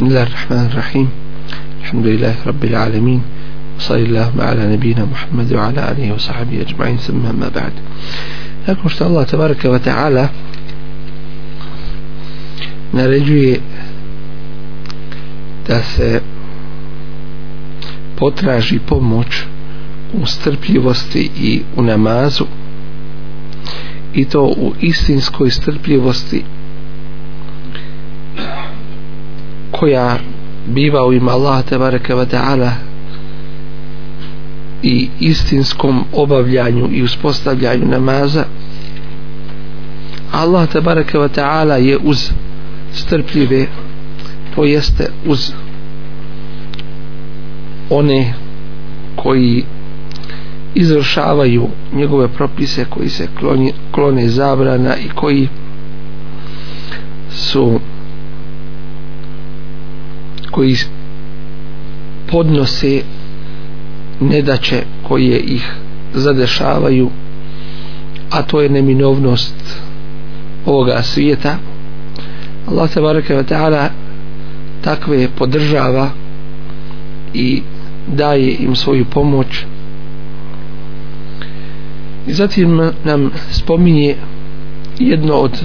بسم الله الرحمن الرحيم الحمد لله رب العالمين صلى الله على نبينا محمد وعلى اله وصحبه اجمعين ثم ما بعد لكن شاء الله تبارك وتعالى نرجوي تاس potraži pomoć u strpljivosti i u namazu i to u istinskoj strpljivosti koja biva u ima Allaha te bareke ve taala i istinskom obavljanju i uspostavljanju namaza Allah te bareke ve taala je uz strpljive to jeste uz one koji izvršavaju njegove propise koji se kloni, klone zabrana i koji su koji podnose nedaće koje ih zadešavaju a to je neminovnost ovoga svijeta Allah se baraka wa ta'ala takve podržava i daje im svoju pomoć i zatim nam spominje jedno od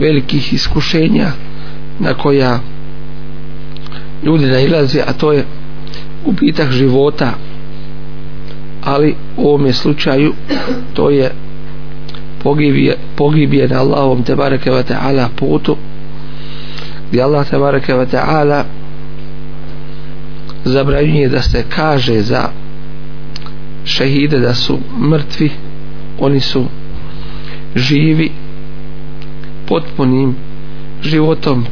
velikih iskušenja na koja ljudi nailaze a to je gubitak života ali u ovom slučaju to je pogibije, pogibije na Allahom te bareke wa ta'ala putu gdje Allah te bareke wa ta'ala zabranjuje da se kaže za šehide da su mrtvi oni su živi potpunim životom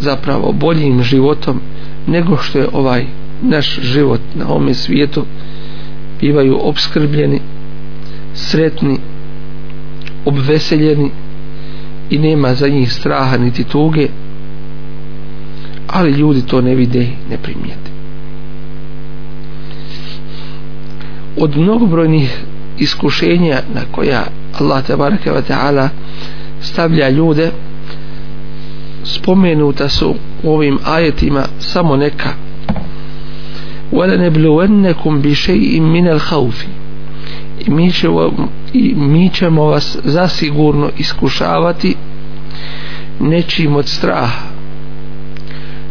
zapravo boljim životom nego što je ovaj naš život na ovome svijetu bivaju obskrbljeni sretni obveseljeni i nema za njih straha niti tuge ali ljudi to ne vide ne primijete od mnogobrojnih iskušenja na koja Allah tebareke ve taala stavlja ljude spomenuta su u ovim ajetima samo neka وَلَنَبْلُوَنَّكُمْ بِشَيْءٍ مِنَ الْحَوْفِ I mi, ćemo, i mi ćemo vas zasigurno iskušavati nečim od straha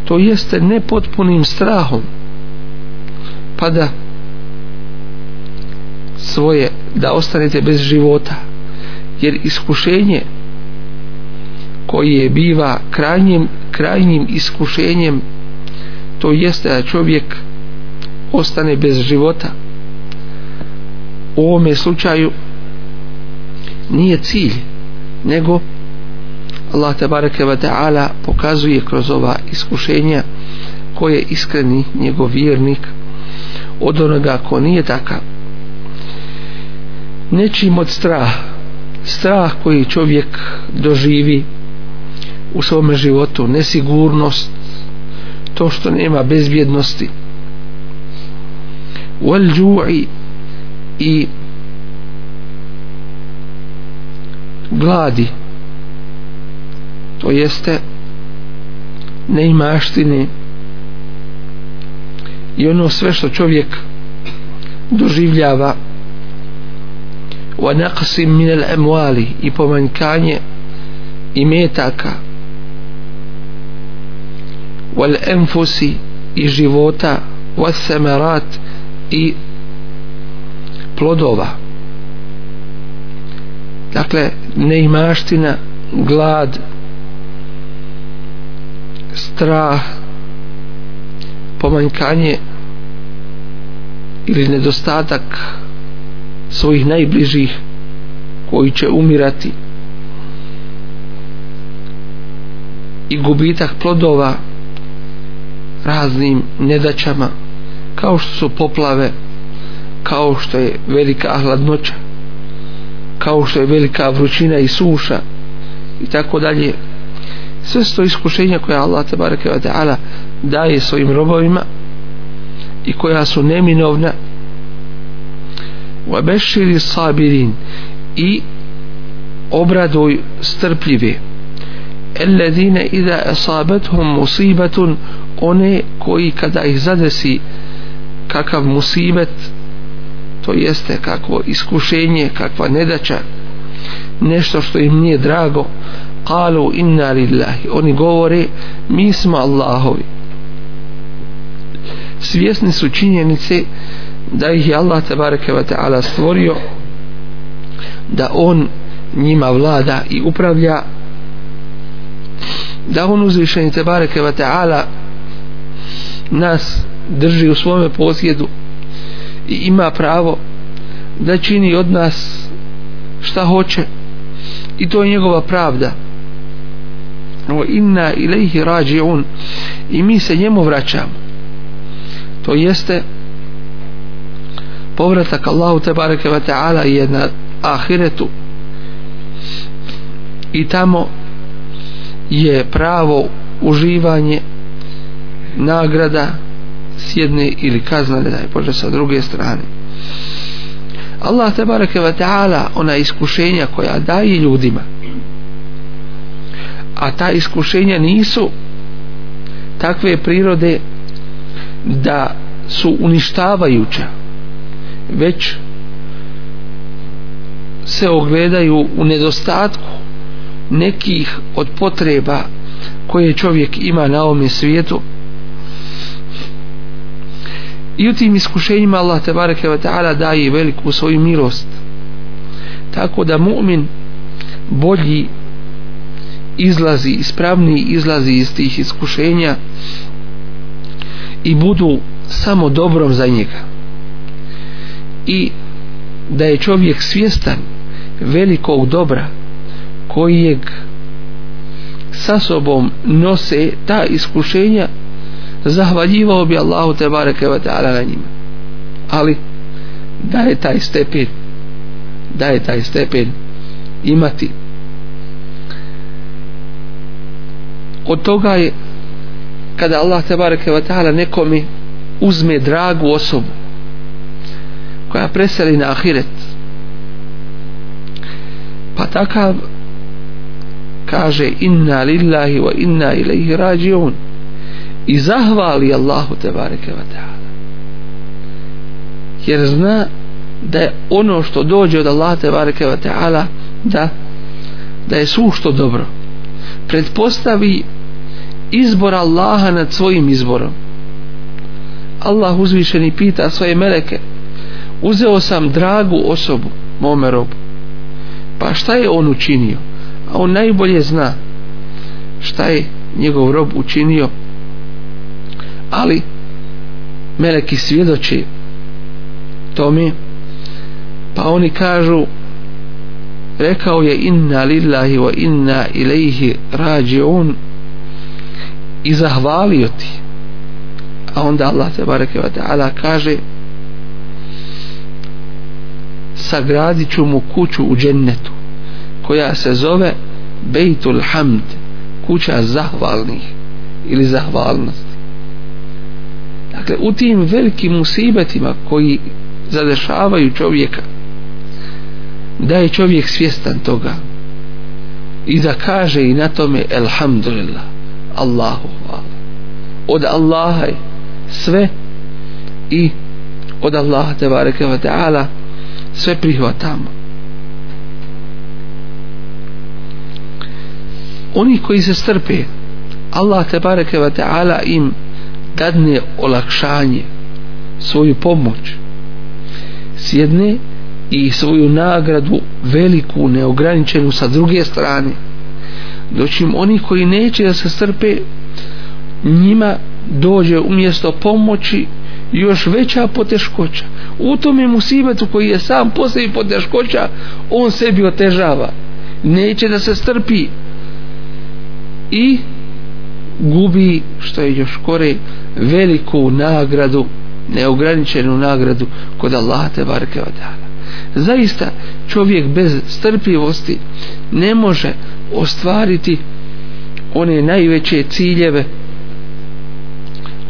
to jeste nepotpunim strahom pa da svoje da ostanete bez života jer iskušenje koje biva krajnjim, krajnjim iskušenjem to jeste da čovjek ostane bez života u ovome slučaju nije cilj nego Allah tabareke wa ta'ala pokazuje kroz ova iskušenja ko je iskreni njegov vjernik od onoga ko nije takav nečim od straha strah koji čovjek doživi u svome životu nesigurnost to što nema bezbjednosti wal ju'i i gladi to jeste neimaštine i ono sve što čovjek doživljava wa naqsim min al amwali i pomankanje i metaka wal enfusi i života wal semerat i plodova dakle neimaština glad strah pomanjkanje ili nedostatak svojih najbližih koji će umirati i gubitak plodova raznim nedaćama kao što su poplave kao što je velika hladnoća kao što je velika vrućina i suša i tako dalje sve su to iskušenja koje Allah te bareke ve taala daje svojim robovima i koja su neminovna wa bashiri sabirin i obraduj strpljive الذين اذا اصابتهم مصيبه one koji kada ih zadesi kakav musibet to jeste kakvo iskušenje kakva nedaća nešto što im nije drago kalu inna lillahi oni govore mi smo Allahovi svjesni su činjenice da ih je Allah tabareke wa ta'ala stvorio da on njima vlada i upravlja da on uzvišeni tabareke wa ta'ala nas drži u svome posjedu i ima pravo da čini od nas šta hoće i to je njegova pravda o inna ilaihi rađiun i mi se njemu vraćamo to jeste povratak Allahu te bareke ve taala je na ahiretu i tamo je pravo uživanje nagrada s jedne ili kazna ne daj Bože sa druge strane Allah te bareke ve taala ona iskušenja koja daje ljudima a ta iskušenja nisu takve prirode da su uništavajuća već se ogledaju u nedostatku nekih od potreba koje čovjek ima na ovom svijetu i u tim iskušenjima Allah te bareke ve taala daje veliku svoju milost tako da mu'min bolji izlazi ispravni izlazi iz tih iskušenja i budu samo dobrom za njega i da je čovjek svjestan velikog dobra kojeg sa sobom nose ta iskušenja zahvaljivao bi Allahu te bareke ve taala na njima ali da je taj stepen da je taj stepen imati od toga je kada Allah te bareke ve taala nekome uzme dragu osobu koja preseli na ahiret pa takav kaže inna lillahi wa inna ilaihi rađiun i zahvali Allahu te bareke ve taala jer zna da je ono što dođe od Allaha te bareke ve taala da da je sušto dobro pretpostavi izbor Allaha nad svojim izborom Allah uzvišeni pita svoje meleke uzeo sam dragu osobu mome robu pa šta je on učinio a on najbolje zna šta je njegov rob učinio ali meleki svjedoči tome pa oni kažu rekao je inna lillahi wa inna ilaihi rađe on i zahvalio ti a onda Allah te bareke wa ta'ala kaže sagradit ću mu kuću u džennetu koja se zove Bejtul Hamd kuća zahvalnih ili zahvalnost dakle u tim velikim musibetima koji zadešavaju čovjeka da je čovjek svjestan toga i da kaže i na tome elhamdulillah Allahu hvala od Allaha je sve i od Allaha te bareke ve taala sve prihvatamo oni koji se strpe Allah te bareke ve taala im dadne olakšanje svoju pomoć s jedne i svoju nagradu veliku, neograničenu sa druge strane doćim oni koji neće da se strpe njima dođe umjesto pomoći još veća poteškoća u tom je musibetu koji je sam posebi poteškoća on sebi otežava neće da se strpi i gubi što je još kore veliku nagradu neograničenu nagradu kod Allaha te barke od zaista čovjek bez strpljivosti ne može ostvariti one najveće ciljeve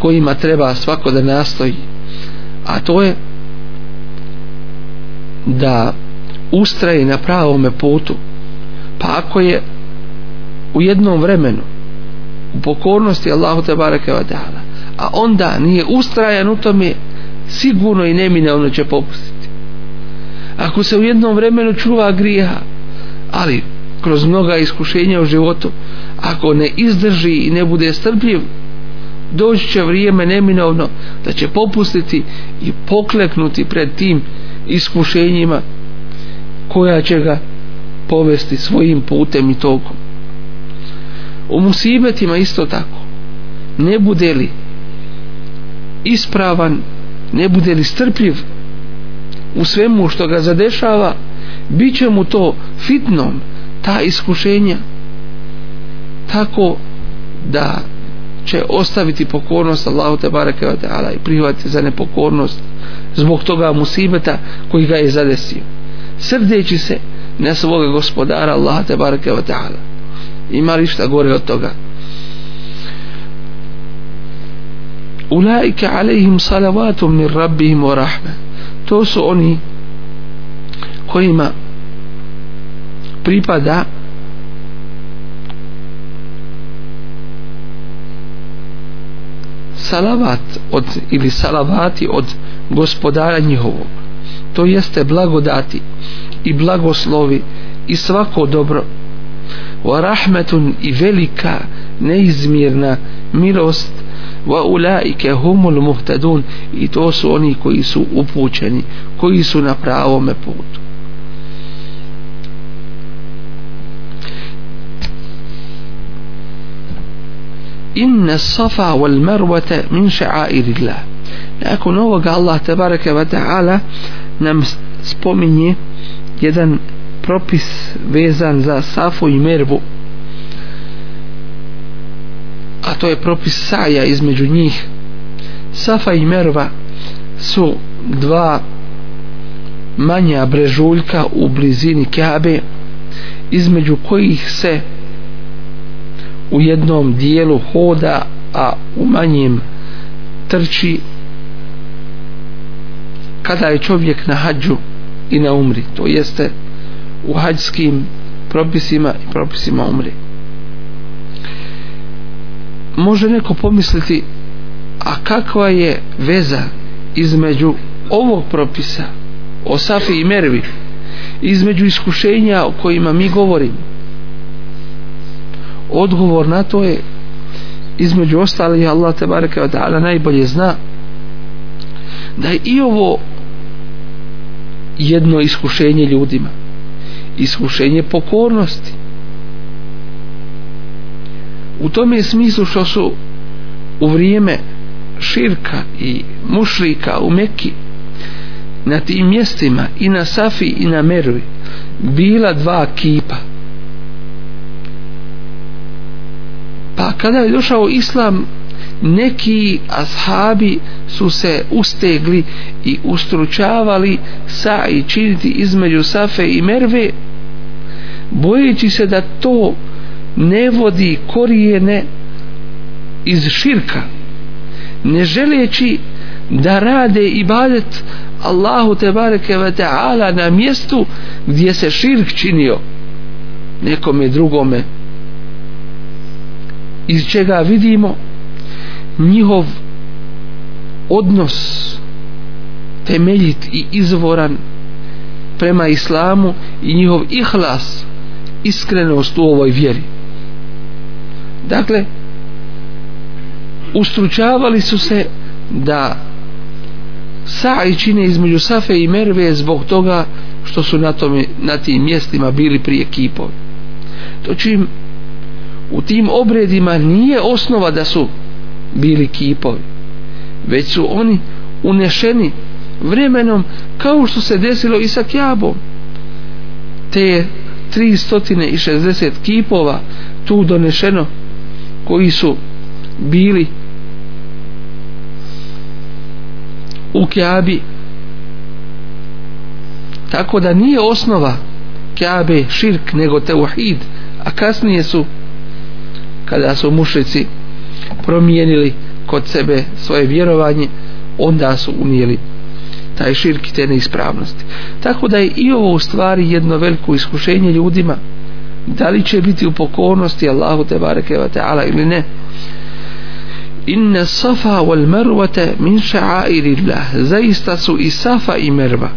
kojima treba svako da nastoji a to je da ustraje na pravome putu pa ako je u jednom vremenu u pokornosti Allahu te barake od a onda nije ustrajan u tome sigurno i nemine ono će popustiti ako se u jednom vremenu čuva grija ali kroz mnoga iskušenja u životu ako ne izdrži i ne bude strpljiv doći će vrijeme neminovno da će popustiti i pokleknuti pred tim iskušenjima koja će ga povesti svojim putem i tokom u musibetima isto tako ne bude li ispravan ne bude li strpljiv u svemu što ga zadešava bit će mu to fitnom ta iskušenja tako da će ostaviti pokornost Allahu te bareke ve taala i prihvatiti za nepokornost zbog toga musibeta koji ga je zadesio srdeći se na svoga gospodara Allaha te bareke ve taala ima li šta gore od toga ulaika alaihim salavatum min rabbihim wa rahme to su oni kojima pripada salavat od, ili salavati od gospodara njihovog to jeste blagodati i blagoslovi i svako dobro wa rahmetun i velika neizmjerna milost wa ulaike humul muhtadun i to su oni koji su upućeni koji su na pravome putu inna safa wal marwata min sha'airillah nakon ovoga Allah tabaraka wa ta'ala nam spominje jedan propis vezan za safu i mervu to je propis saja između njih Safa i Merva su dva manja brežuljka u blizini Kabe između kojih se u jednom dijelu hoda a u manjem trči kada je čovjek na hađu i na umri to jeste u hađskim propisima i propisima umri može neko pomisliti a kakva je veza između ovog propisa o Safi i Mervi između iskušenja o kojima mi govorimo odgovor na to je između ostalih Allah te bareke od Allah najbolje zna da je i ovo jedno iskušenje ljudima iskušenje pokornosti u tome smislu što su u vrijeme širka i mušlika u Mekki na tim mjestima i na Safi i na Meruj bila dva kipa pa kada je došao islam neki ashabi su se ustegli i ustručavali sa i činiti između Safe i Merve bojeći se da to ne vodi korijene iz širka ne želeći da rade ibadet Allahu te bareke ve taala na mjestu gdje se širk činio nekome drugome iz čega vidimo njihov odnos temeljit i izvoran prema islamu i njihov ihlas iskrenost u ovoj vjeri dakle ustručavali su se da saj čine između Safe i Merve zbog toga što su na, tome, na tim mjestima bili prije kipovi to čim u tim obredima nije osnova da su bili kipovi već su oni unešeni vremenom kao što se desilo i sa kjabom te 360 kipova tu donešeno koji su bili u Kjabi tako da nije osnova Kjabe širk nego Teuhid a kasnije su kada su mušici promijenili kod sebe svoje vjerovanje onda su unijeli taj širk i te neispravnosti tako da je i ovo u stvari jedno veliko iskušenje ljudima da li će biti u pokornosti Allahu te bareke ve taala ili ne Inna Safa wal Marwa min sha'airillah zaista su i Safa i Merva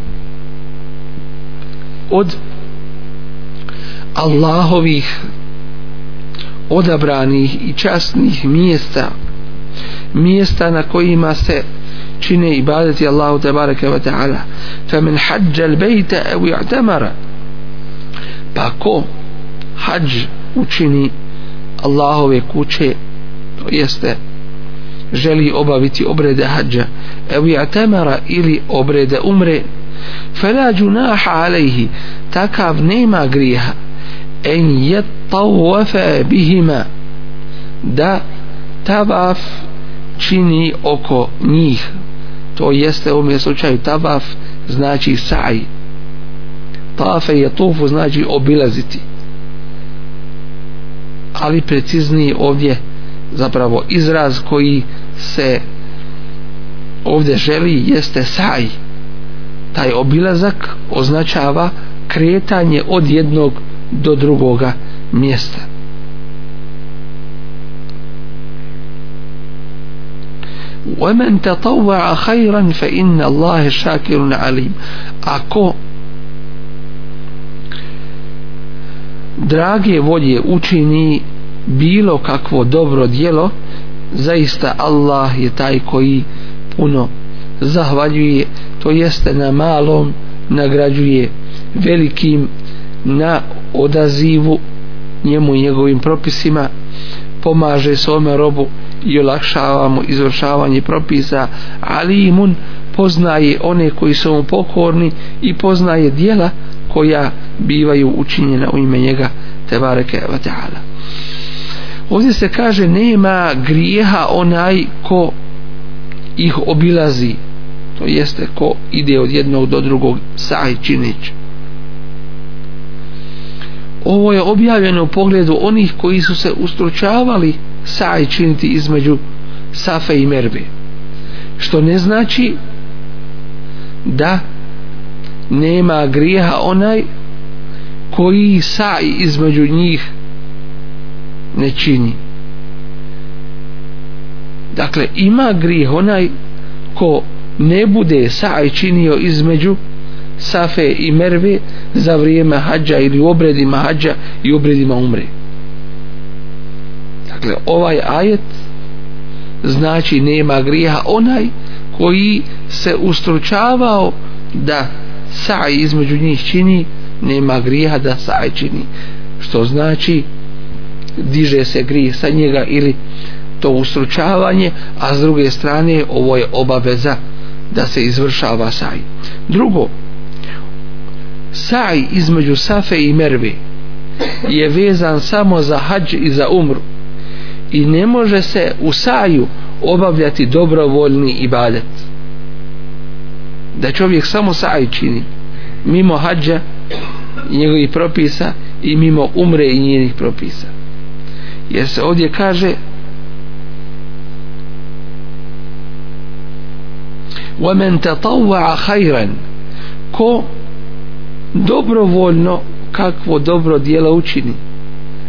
od Allahovih odabranih i časnih mjesta mjesta na kojima se čine ibadeti Allahu te bareke ve taala fa min hajjal bayta aw i'tamara pa ko hađ učini Allahove kuće to jeste želi obaviti obrede hađa evi atemara ili obrede umre fela džunaha alejhi takav nema griha en jet tawafe bihima da tavaf čini oko njih to jeste u ovom slučaju tavaf znači saj tafe je tufu znači obilaziti ali precizniji ovdje zapravo izraz koji se ovdje želi jeste saj taj obilazak označava kretanje od jednog do drugoga mjesta ومن تطوع خيرا فإن الله شاكر عليم ako drage volje učini bilo kakvo dobro dijelo zaista Allah je taj koji puno zahvaljuje to jeste na malom nagrađuje velikim na odazivu njemu i njegovim propisima pomaže svome robu i olakšava mu izvršavanje propisa ali imun poznaje one koji su mu pokorni i poznaje dijela koja bivaju učinjena u ime njega tebareke wa ta'ala ovdje se kaže nema grijeha onaj ko ih obilazi to jeste ko ide od jednog do drugog saj činić ovo je objavljeno u pogledu onih koji su se ustručavali saj činiti između Safe i Merbe što ne znači da nema grijeha onaj koji saj između njih ne čini dakle ima grijeh onaj ko ne bude saj činio između Safe i Merve za vrijeme hađa ili obredima hađa i obredima umre dakle ovaj ajet znači nema grijeha onaj koji se ustručavao da saj između njih čini nema griha da saj čini što znači diže se grih sa njega ili to usručavanje a s druge strane ovo je obaveza da se izvršava saj drugo saj između safe i mervi je vezan samo za hađ i za umru i ne može se u saju obavljati dobrovoljni ibadet da čovjek samo saj čini mimo hađa njegovih propisa i mimo umre i njenih propisa jer se ovdje kaže ومن تطوع خيرا ko dobrovoljno kakvo dobro djelo učini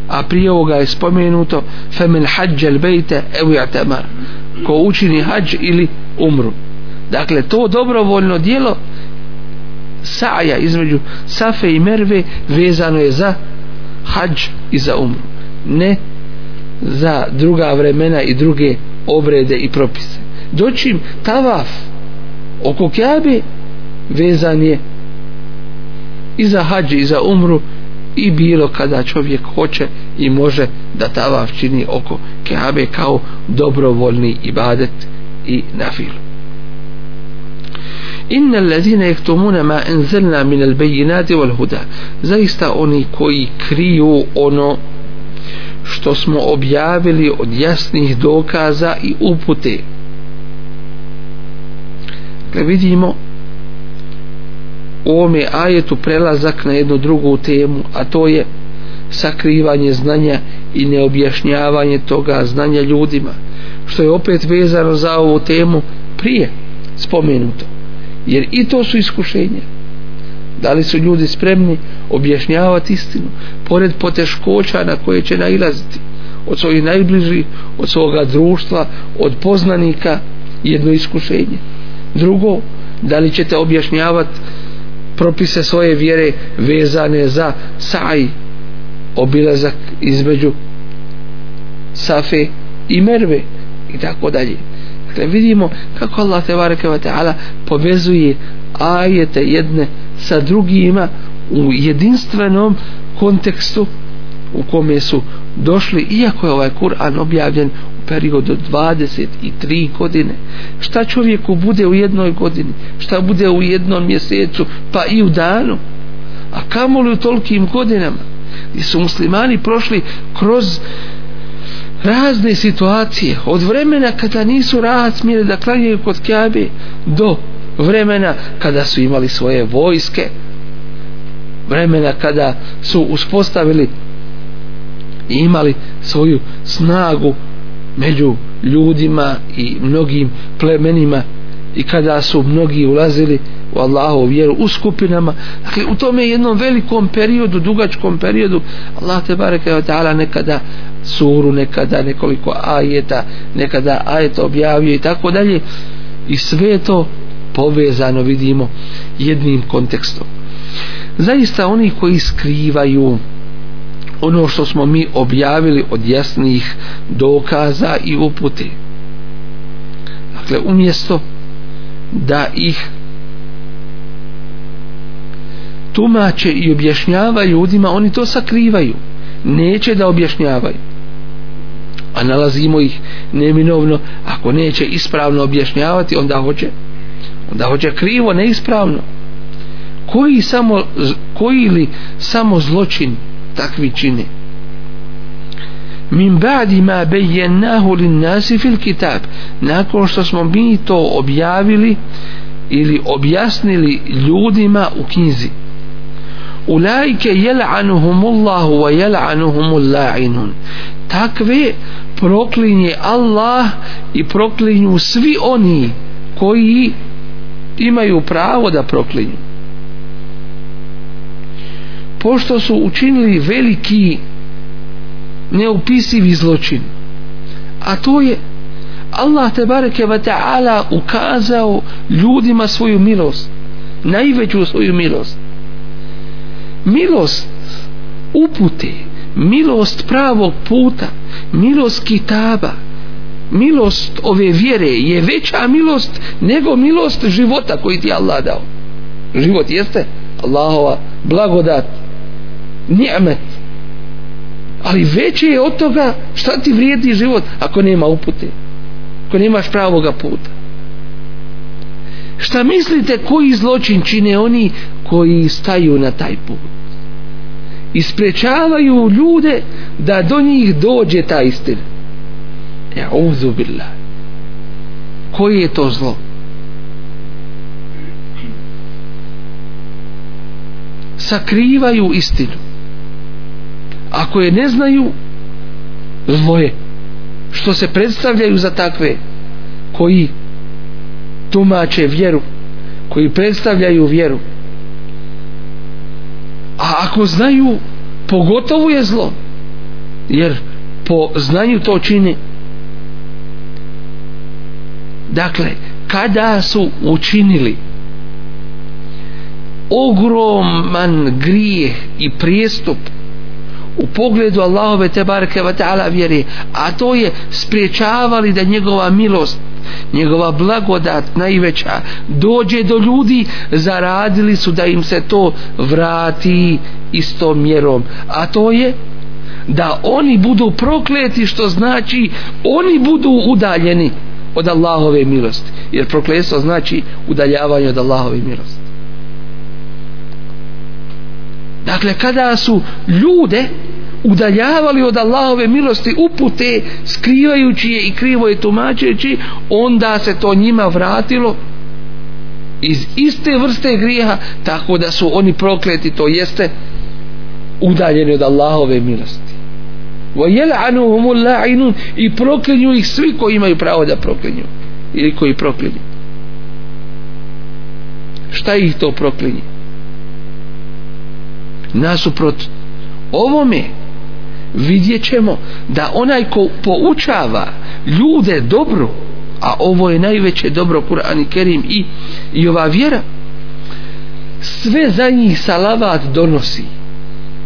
a prije ovoga je spomenuto فمن حج البيت او اعتمر ko učini hađ ili umru dakle to dobrovoljno dijelo saja između safe i merve vezano je za hađ i za umru ne za druga vremena i druge obrede i propise doćim tavaf oko kjabe vezan je i za hađ i za umru i bilo kada čovjek hoće i može da tavaf čini oko kjabe kao dobrovoljni ibadet i nafilu إن الذين يكتمون ما أنزلنا من البينات والهدى زيستا أوني كوي كريو أونو što smo objavili od jasnih dokaza i upute dakle vidimo u ovome ajetu prelazak na jednu drugu temu a to je sakrivanje znanja i neobjašnjavanje toga znanja ljudima što je opet vezano za ovu temu prije spomenuto jer i to su iskušenje da li su ljudi spremni objašnjavati istinu pored poteškoća na koje će nailaziti od svojih najbližih od svoga društva od poznanika jedno iskušenje drugo da li ćete objašnjavati propise svoje vjere vezane za saj obilazak između safe i merve i tako dalje Dakle, vidimo kako Allah te bareke ve taala povezuje ajete jedne sa drugima u jedinstvenom kontekstu u kome su došli iako je ovaj Kur'an objavljen u periodu 23 godine šta čovjeku bude u jednoj godini šta bude u jednom mjesecu pa i u danu a kamoli u tolikim godinama gdje su muslimani prošli kroz uh, razne situacije od vremena kada nisu rahat smjeli da klanjaju kod Kjabe do vremena kada su imali svoje vojske vremena kada su uspostavili i imali svoju snagu među ljudima i mnogim plemenima i kada su mnogi ulazili u Allahovu vjeru u skupinama dakle u tome jednom velikom periodu dugačkom periodu Allah te bareke je dala nekada suru nekada nekoliko ajeta nekada ajeta objavio i tako dalje i sve to povezano vidimo jednim kontekstom zaista oni koji skrivaju ono što smo mi objavili od jasnih dokaza i upute dakle umjesto da ih tumače i objašnjavaju ljudima, oni to sakrivaju. Neće da objašnjavaju. A nalazimo ih neminovno, ako neće ispravno objašnjavati, onda hoće. Onda hoće krivo, neispravno. Koji, samo, koji li samo zločin takvi čine? Min ba'dima bejennahu lin nasi fil kitab. Nakon što smo mi to objavili, ili objasnili ljudima u knjizi ulajke jel'anuhum Allahu wa jel'anuhum la'inun takve proklinje Allah i proklinju svi oni koji imaju pravo da proklinju pošto su učinili veliki neupisivi zločin a to je Allah te bareke ve taala ukazao ljudima svoju milost najveću svoju milost milost upute milost pravog puta milost kitaba milost ove vjere je veća milost nego milost života koji ti Allah dao život jeste Allahova blagodat ni'met ali veće je od toga šta ti vrijedi život ako nema upute ako nemaš pravoga puta šta mislite koji zločin čine oni koji staju na taj put isprečavaju ljude da do njih dođe ta istina ja e, uzu bila koji je to zlo sakrivaju istinu ako je ne znaju zlo je što se predstavljaju za takve koji tumače vjeru koji predstavljaju vjeru ako znaju pogotovo je zlo jer po znanju to čini dakle kada su učinili ogroman grijeh i prijestup u pogledu Allahove te barke vata'ala vjeri a to je spriječavali da njegova milost njegova blagodat najveća dođe do ljudi zaradili su da im se to vrati istom mjerom a to je da oni budu prokleti što znači oni budu udaljeni od Allahove milosti jer prokleso znači udaljavanje od Allahove milosti dakle kada su ljude udaljavali od Allahove milosti upute skrivajući je i krivo je tumačeći onda se to njima vratilo iz iste vrste grijeha tako da su oni prokleti to jeste udaljeni od Allahove milosti i proklinju ih svi koji imaju pravo da proklinju ili koji proklinju šta ih to proklinje nasuprot ovome vidjet ćemo da onaj ko poučava ljude dobro a ovo je najveće dobro Kur'an i Kerim i, i ova vjera sve za njih salavat donosi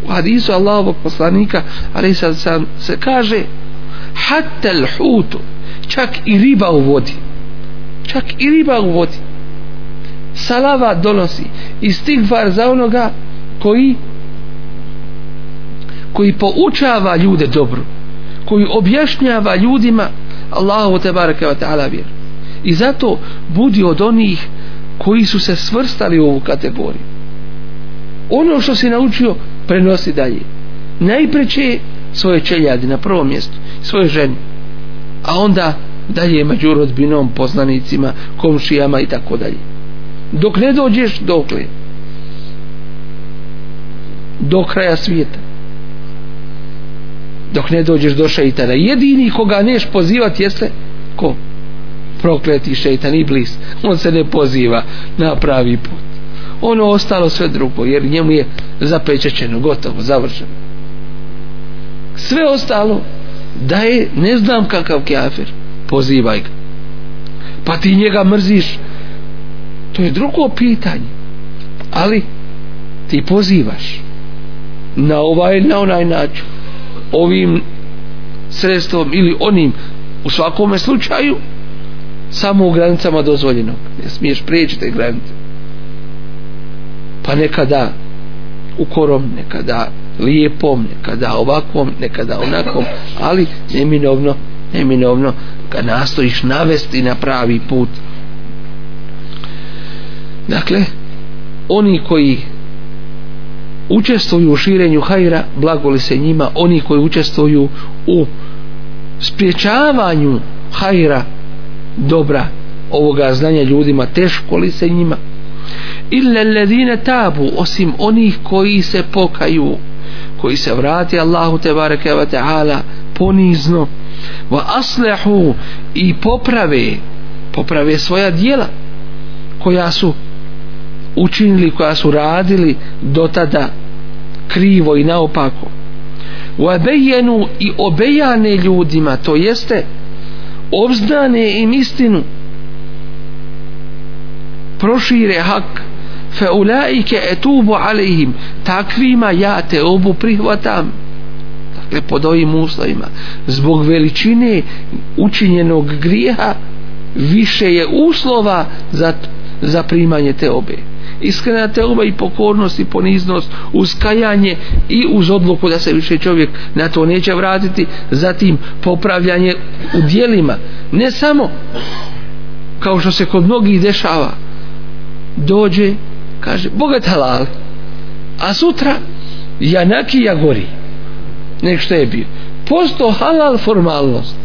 u hadisu Allahovog poslanika ali sad sam se kaže hatel hutu čak i riba u vodi čak i riba u vodi salavat donosi i stigfar za onoga koji koji poučava ljude dobru koji objašnjava ljudima Allahu te bareke ve taala vjer i zato budi od onih koji su se svrstali u ovu kategoriju ono što si naučio prenosi dalje najpreće svoje čeljadi na prvom mjestu svoje ženi a onda dalje među rodbinom poznanicima, komšijama i tako dalje dok ne dođeš dokle do kraja svijeta dok ne dođeš do šeitana jedini koga neš pozivati jeste ko? prokleti šeitan iblis on se ne poziva na pravi put ono ostalo sve drugo jer njemu je zapečećeno gotovo, završeno sve ostalo da je ne znam kakav kafir pozivaj ga pa ti njega mrziš to je drugo pitanje ali ti pozivaš na ovaj na onaj način ovim sredstvom ili onim u svakome slučaju samo u granicama dozvoljenog ne smiješ prijeći te granice pa nekada ukorom, nekada lijepom, nekada ovakvom, nekada onakvom, ali neminovno, neminovno ga nastojiš navesti na pravi put. Dakle, oni koji učestvuju u širenju hajra, blagoli se njima oni koji učestvuju u spriječavanju hajra dobra ovoga znanja ljudima, teško li se njima ille ledine tabu osim onih koji se pokaju koji se vrati Allahu te bareke wa ta'ala ponizno va aslehu i poprave poprave svoja dijela koja su učinili koja su radili do tada krivo i naopako u abejenu i obejane ljudima to jeste obznane im istinu prošire hak fe ulaike etubu alihim takvima ja te obu prihvatam dakle pod ovim uslovima zbog veličine učinjenog grijeha više je uslova za, za primanje te obe iskrena teuba i pokornost i poniznost uz kajanje i uz odluku da se više čovjek na to neće vratiti zatim popravljanje u dijelima ne samo kao što se kod mnogih dešava dođe kaže bogat halal a sutra janaki ja gori nek što je bio posto halal formalnost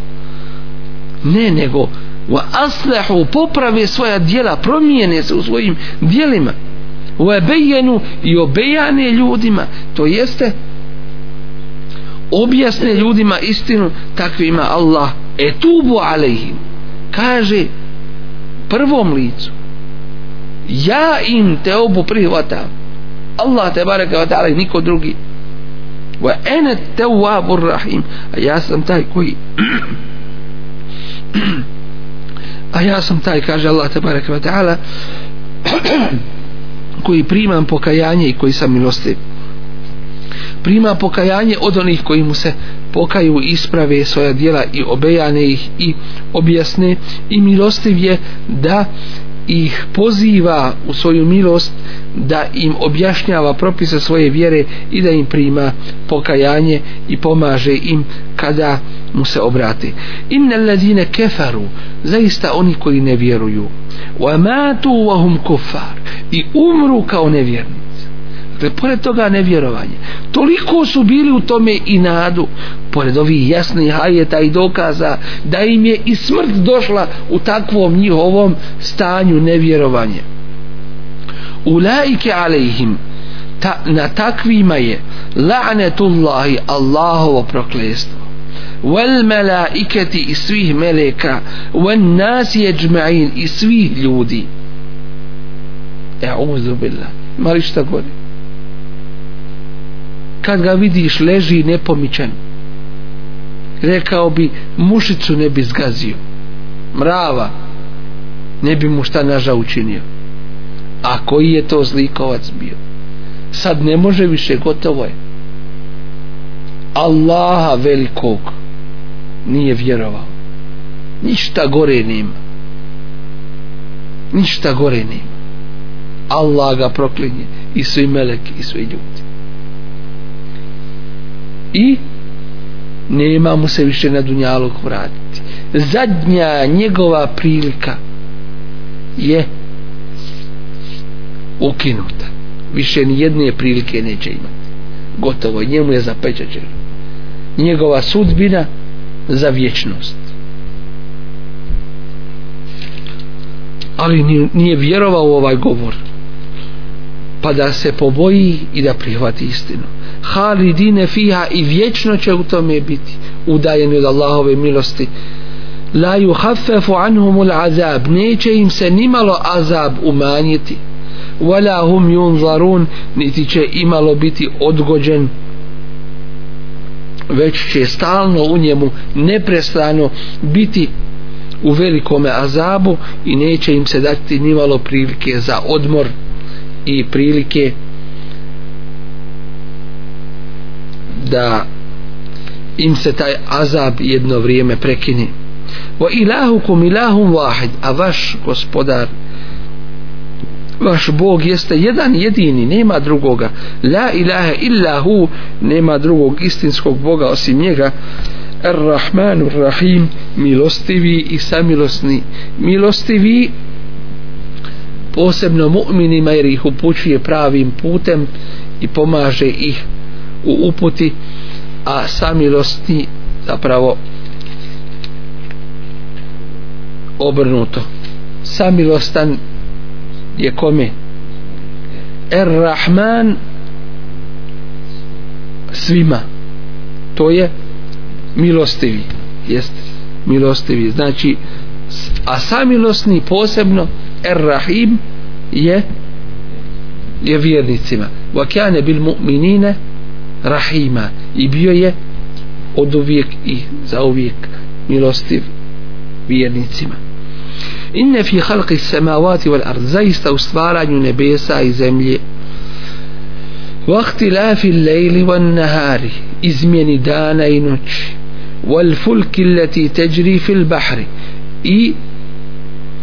ne nego u aslehu poprave svoja dijela promijene se u svojim dijelima u ebejenu i obejane ljudima to jeste objasne ljudima istinu takvima Allah etubu alejhim kaže prvom licu ja im te obu prihvatam Allah te bareka wa ta'ala niko drugi wa ene te rahim a ja sam taj koji a ja sam taj kaže Allah te bareka wa ta'ala koji primam pokajanje i koji sam milostiv prima pokajanje od onih koji mu se pokaju i isprave svoja dijela i obejane ih i objasne i milostiv je da ih poziva u svoju milost da im objašnjava propise svoje vjere i da im prima pokajanje i pomaže im kada mu se obrate inna allazina kafaru zaista oni koji ne vjeruju wa matu wa hum kuffar i umru kao nevjernici dakle pored toga nevjerovanje toliko su bili u tome i nadu pored ovih jasnih hajeta i dokaza da im je i smrt došla u takvom njihovom stanju nevjerovanje u lajke alejhim ta, na takvima je la'netullahi Allahovo proklestvo wal malaikati i svih meleka wal nas jeđma'in i svih ljudi e'uzubillah mali šta govorim kad ga vidiš leži nepomičen rekao bi mušicu ne bi zgazio mrava ne bi mu šta naža učinio a koji je to zlikovac bio sad ne može više gotovo je Allaha velikog nije vjerovao ništa gore nema ništa gore nema Allah ga proklinje i svi melek i svi ljudi i nema mu se više na dunjalog vratiti zadnja njegova prilika je ukinuta više ni jedne prilike neće imati gotovo njemu je zapečačeno njegova sudbina za vječnost ali nije vjerovao u ovaj govor pa da se poboji i da prihvati istinu halidine fiha i vječno će u tome biti udajeni od Allahove milosti la yuhaffafu anhumul azab neće im se nimalo azab umanjiti wala hum yunzarun niti će imalo biti odgođen već će stalno u njemu neprestano biti u velikome azabu i neće im se dati nimalo prilike za odmor i prilike za da im se taj azab jedno vrijeme prekini wa ilahukum ilahum wahid a vaš gospodar vaš bog jeste jedan jedini nema drugoga la ilaha illa hu nema drugog istinskog boga osim njega ar rahmanu rahim milostivi i samilosni milostivi posebno mu'minima jer ih upućuje pravim putem i pomaže ih u uputi a samilosni zapravo obrnuto samilostan je kome er rahman svima to je milostivi jest milostivi znači a samilosni posebno er rahim je je vjernicima wa kana bil mu'minina rahima i bio je od uvijek i za uvijek milostiv vjernicima inne fi halqi samavati wal ard zaista u stvaranju nebesa i zemlje vakti lafi lejli van nahari izmjeni dana i noći wal fulki leti teđri fil bahri i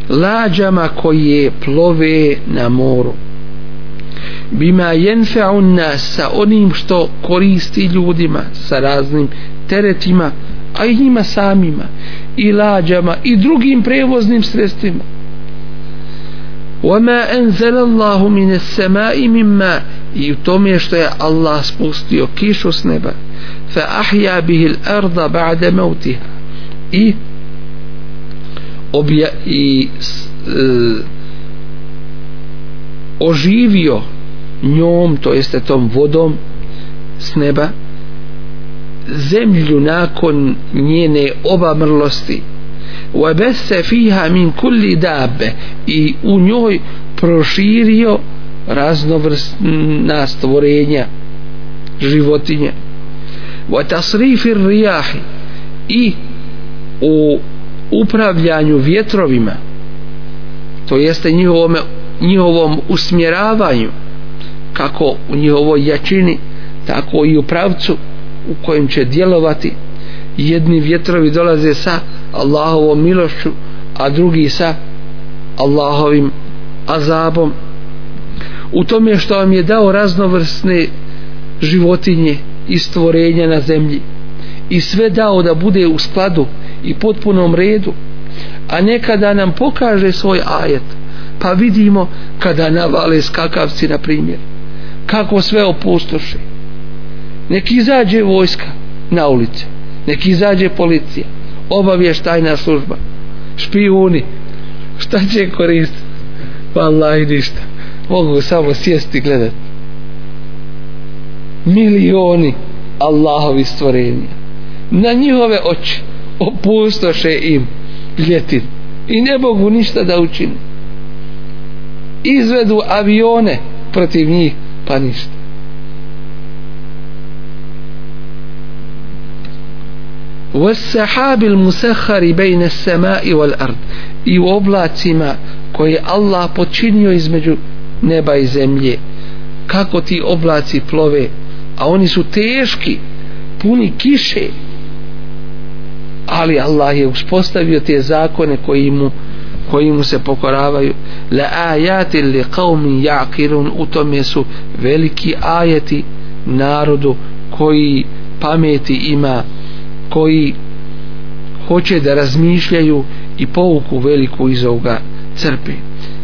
lađama koje plove na moru bima jenfe'u nas sa onim što koristi ljudima sa raznim teretima a i njima samima i lađama i drugim prevoznim sredstvima وَمَا أَنْزَلَ اللَّهُ مِنَ السَّمَاءِ مِمَّا i u tome što je Allah spustio kišu s neba فَأَحْيَا بِهِ الْأَرْضَ بَعْدَ مَوْتِهَا i obja, i e, oživio njom, to jeste tom vodom s neba zemlju nakon njene obamrlosti وَبَسَّ فِيهَا مِنْ كُلِّ دَابَ i u njoj proširio raznovrstna stvorenja životinje وَتَصْرِفِ الرِّيَاحِ i u upravljanju vjetrovima to jeste njihovome njihovom usmjeravanju kako u njihovoj jačini tako i u pravcu u kojem će djelovati jedni vjetrovi dolaze sa Allahovom milošću a drugi sa Allahovim azabom u tome što vam je dao raznovrsne životinje i stvorenja na zemlji i sve dao da bude u skladu i potpunom redu a nekada nam pokaže svoj ajet pa vidimo kada navale skakavci na primjer kako sve opustoše neki izađe vojska na ulice neki izađe policija obavještajna služba špijuni šta će koristiti pa Allah ništa mogu samo sjesti gledat milioni Allahovi stvorenja na njihove oči opustoše im ljetin i ne mogu ništa da učinu izvedu avione protiv njih, pa ništa. وَالسَّحَابِ الْمُسَحَرِ بَيْنَ السَّمَاءِ وَالْأَرْضِ I u oblacima koje je Allah počinio između neba i zemlje. Kako ti oblaci plove, a oni su teški, puni kiše. Ali Allah je uspostavio te zakone koji mu uh, koji mu se pokoravaju la ajati li qawmi jaqilun u tome su veliki ajeti narodu koji pameti ima koji hoće da razmišljaju i pouku veliku iz ovoga crpe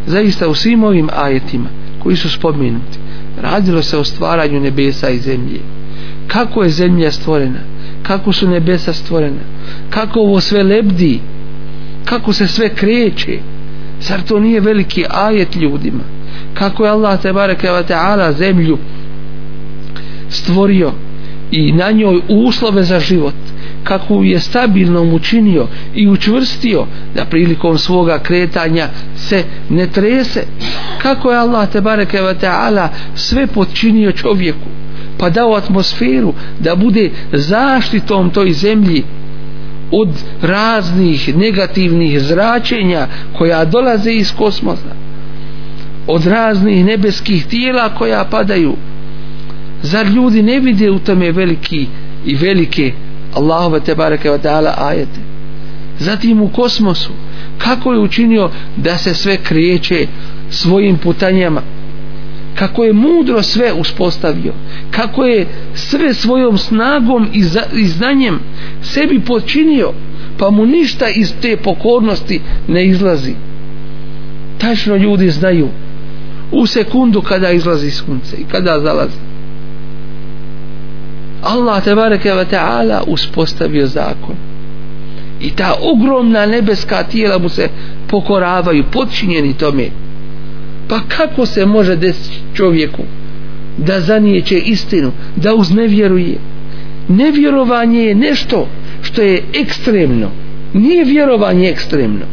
zaista u svim ovim ajetima koji su spomenuti radilo se o stvaranju nebesa i zemlje kako je zemlja stvorena kako su nebesa stvorena kako ovo sve lebdi kako se sve kreće zar to nije veliki ajet ljudima kako je Allah te bareke wa ta'ala zemlju stvorio i na njoj uslove za život kako je stabilnom učinio i učvrstio da prilikom svoga kretanja se ne trese kako je Allah te bareke wa ta'ala sve podčinio čovjeku pa dao atmosferu da bude zaštitom toj zemlji od raznih negativnih zračenja koja dolaze iz kosmosa od raznih nebeskih tijela koja padaju zar ljudi ne vide u tome veliki i velike Allahove te bareke wa ta'ala ajete zatim u kosmosu kako je učinio da se sve kriječe svojim putanjama kako je mudro sve uspostavio kako je sve svojom snagom i, za, i znanjem sebi počinio pa mu ništa iz te pokornosti ne izlazi tačno ljudi znaju u sekundu kada izlazi sunce i kada zalazi Allah te bareke ve taala uspostavio zakon i ta ogromna nebeska tijela mu se pokoravaju podčinjeni tome pa kako se može desiti čovjeku da zanijeće istinu da uznevjeruje nevjerovanje je nešto što je ekstremno nije vjerovanje ekstremno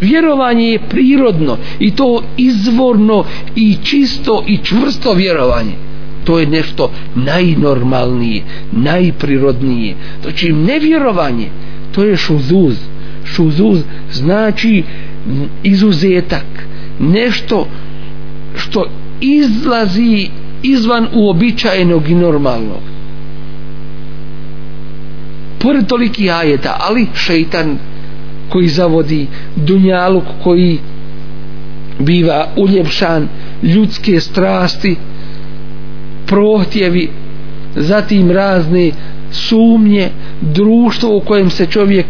vjerovanje je prirodno i to izvorno i čisto i čvrsto vjerovanje to je nešto najnormalnije najprirodnije to znači nevjerovanje to je šuzuz šuzuz znači izuzetak nešto što izlazi izvan uobičajenog i normalnog pored toliki ajeta ali šeitan koji zavodi dunjaluk koji biva uljepšan ljudske strasti prohtjevi zatim razne sumnje društvo u kojem se čovjek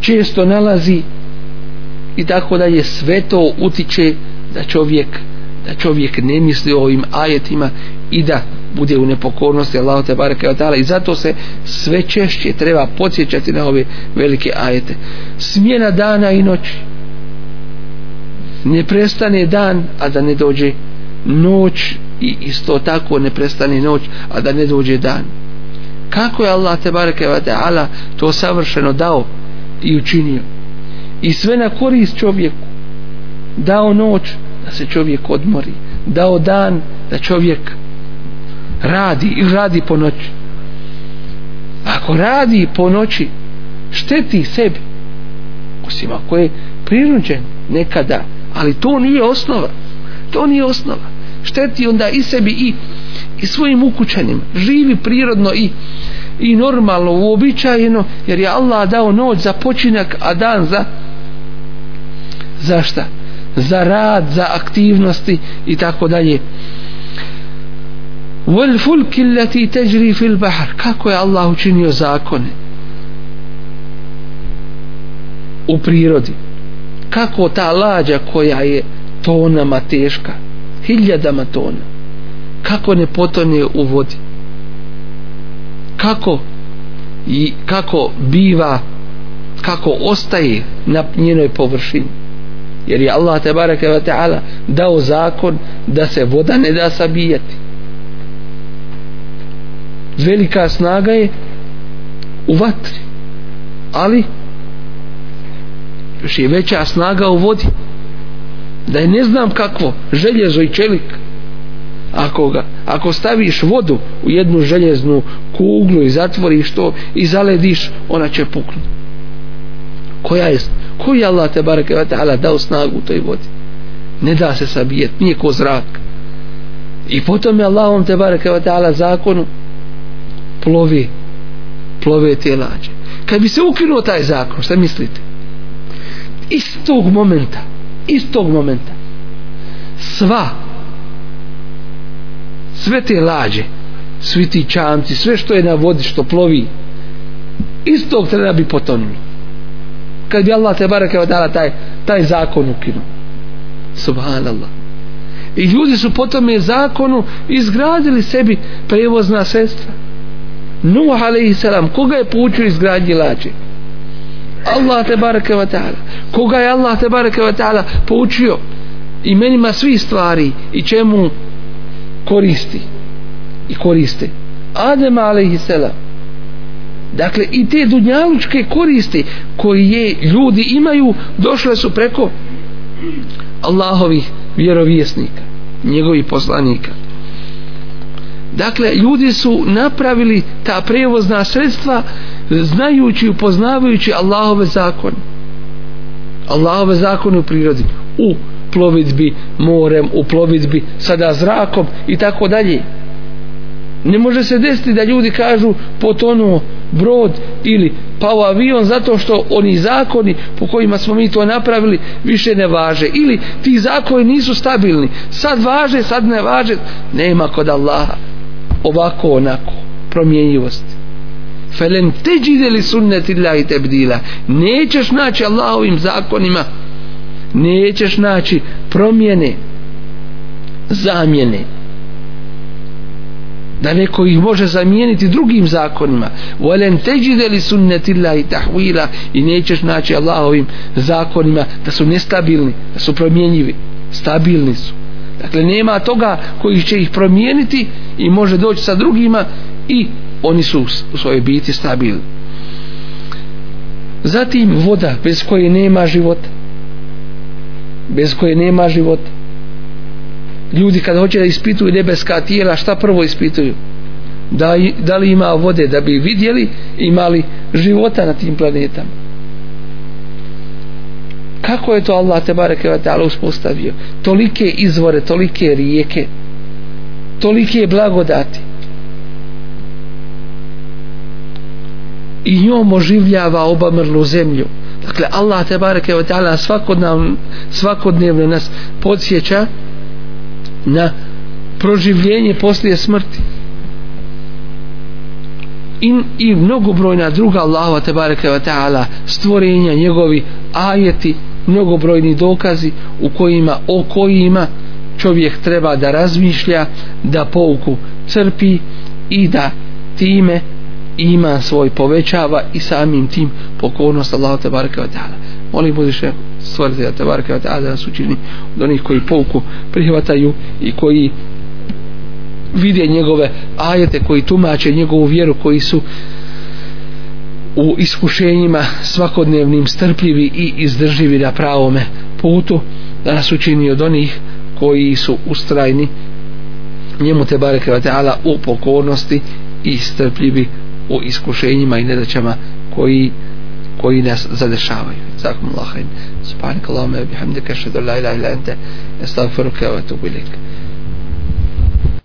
često nalazi i tako da je sve to utiče da čovjek da čovjek ne misli o ovim ajetima i da bude u nepokornosti Allahu te bareke i zato se sve češće treba podsjećati na ove velike ajete smjena dana i noći ne prestane dan a da ne dođe noć i isto tako ne prestane noć a da ne dođe dan kako je Allah te bareke to savršeno dao i učinio i sve na korist čovjeku dao noć da se čovjek odmori dao dan da čovjek radi i radi po noći ako radi po noći šteti sebi osim ako je prinuđen nekada ali to nije osnova to nije osnova šteti onda i sebi i, i svojim ukućenim živi prirodno i i normalno uobičajeno jer je Allah dao noć za počinak a dan za za šta? Za rad, za aktivnosti i tako dalje. Wal fulk allati tajri fil bahr. Kako je Allah učinio zakone? U prirodi. Kako ta lađa koja je tonama teška, hiljadama tona, kako ne potone u vodi? Kako i kako biva kako ostaje na njenoj površini jer je Allah te bareke ve taala dao zakon da se voda ne da sabijati velika snaga je u vatri ali još je veća snaga u vodi da je ne znam kakvo željezo i čelik ako, ga, ako staviš vodu u jednu željeznu kuglu i zatvoriš to i zalediš ona će puknuti koja je koji Allah te barake ve ta'ala dao snagu u toj vodi ne da se sabijet, nije ko zrak i potom je Allahom te barake ve ta'ala zakonu plovi plove te lađe kad bi se ukinuo taj zakon, šta mislite istog momenta istog momenta sva sve te lađe svi ti čamci, sve što je na vodi što plovi istog treba bi potonuli kad bi Allah te barake odala taj, taj zakon ukinu subhanallah i ljudi su po tome zakonu izgradili sebi prevozna sestra Nuh alaihi salam koga je poučio izgradnji lađe Allah te barake odala koga je Allah te barake odala poučio imenima svi stvari i čemu koristi i koriste Adem alaihi salam dakle i te dunjalučke koristi koje ljudi imaju došle su preko Allahovih vjerovjesnika njegovih poslanika dakle ljudi su napravili ta prevozna sredstva znajući upoznavajući Allahove zakon Allahove zakon u prirodi u plovidbi morem u plovidbi sada zrakom i tako dalje ne može se desiti da ljudi kažu potonuo brod ili pao avion zato što oni zakoni po kojima smo mi to napravili više ne važe ili ti zakoni nisu stabilni sad važe, sad ne važe nema kod Allaha ovako onako, promjenjivost felen teđide li sunnet ila i tebdila nećeš naći Allahovim zakonima nećeš naći promjene zamjene da neko ih može zamijeniti drugim zakonima volen teđide li sunnet i tahvila i nećeš naći Allahovim zakonima da su nestabilni, da su promjenjivi stabilni su dakle nema toga koji će ih promijeniti i može doći sa drugima i oni su u svojoj biti stabilni zatim voda bez koje nema života bez koje nema života ljudi kada hoće da ispituju nebeska tijela šta prvo ispituju da, da li ima vode da bi vidjeli imali života na tim planetama kako je to Allah te bareke ve taala uspostavio tolike izvore tolike rijeke tolike blagodati i njom oživljava obamrlu zemlju dakle Allah te bareke ve taala svakodnevno svakodnevno nas podsjeća na proživljenje poslije smrti i, i mnogobrojna druga Allahova tebareke wa ta'ala stvorenja njegovi ajeti mnogobrojni dokazi u kojima o kojima čovjek treba da razmišlja da pouku crpi i da time ima svoj povećava i samim tim pokornost Allahu te bareke ve taala molim uzviše stvoritelja tebareke ve taala da nas učini od onih koji pouku prihvataju i koji vide njegove ajete koji tumače njegovu vjeru koji su u iskušenjima svakodnevnim strpljivi i izdrživi na pravome putu da nas učini od onih koji su ustrajni njemu te bareke ve taala u pokornosti i strpljivi u iskušenjima i nedaćama koji koji nas zadešavaju جزاكم الله خير سبحانك اللهم وبحمدك أشهد أن لا إله إلا أنت أستغفرك وأتوب إليك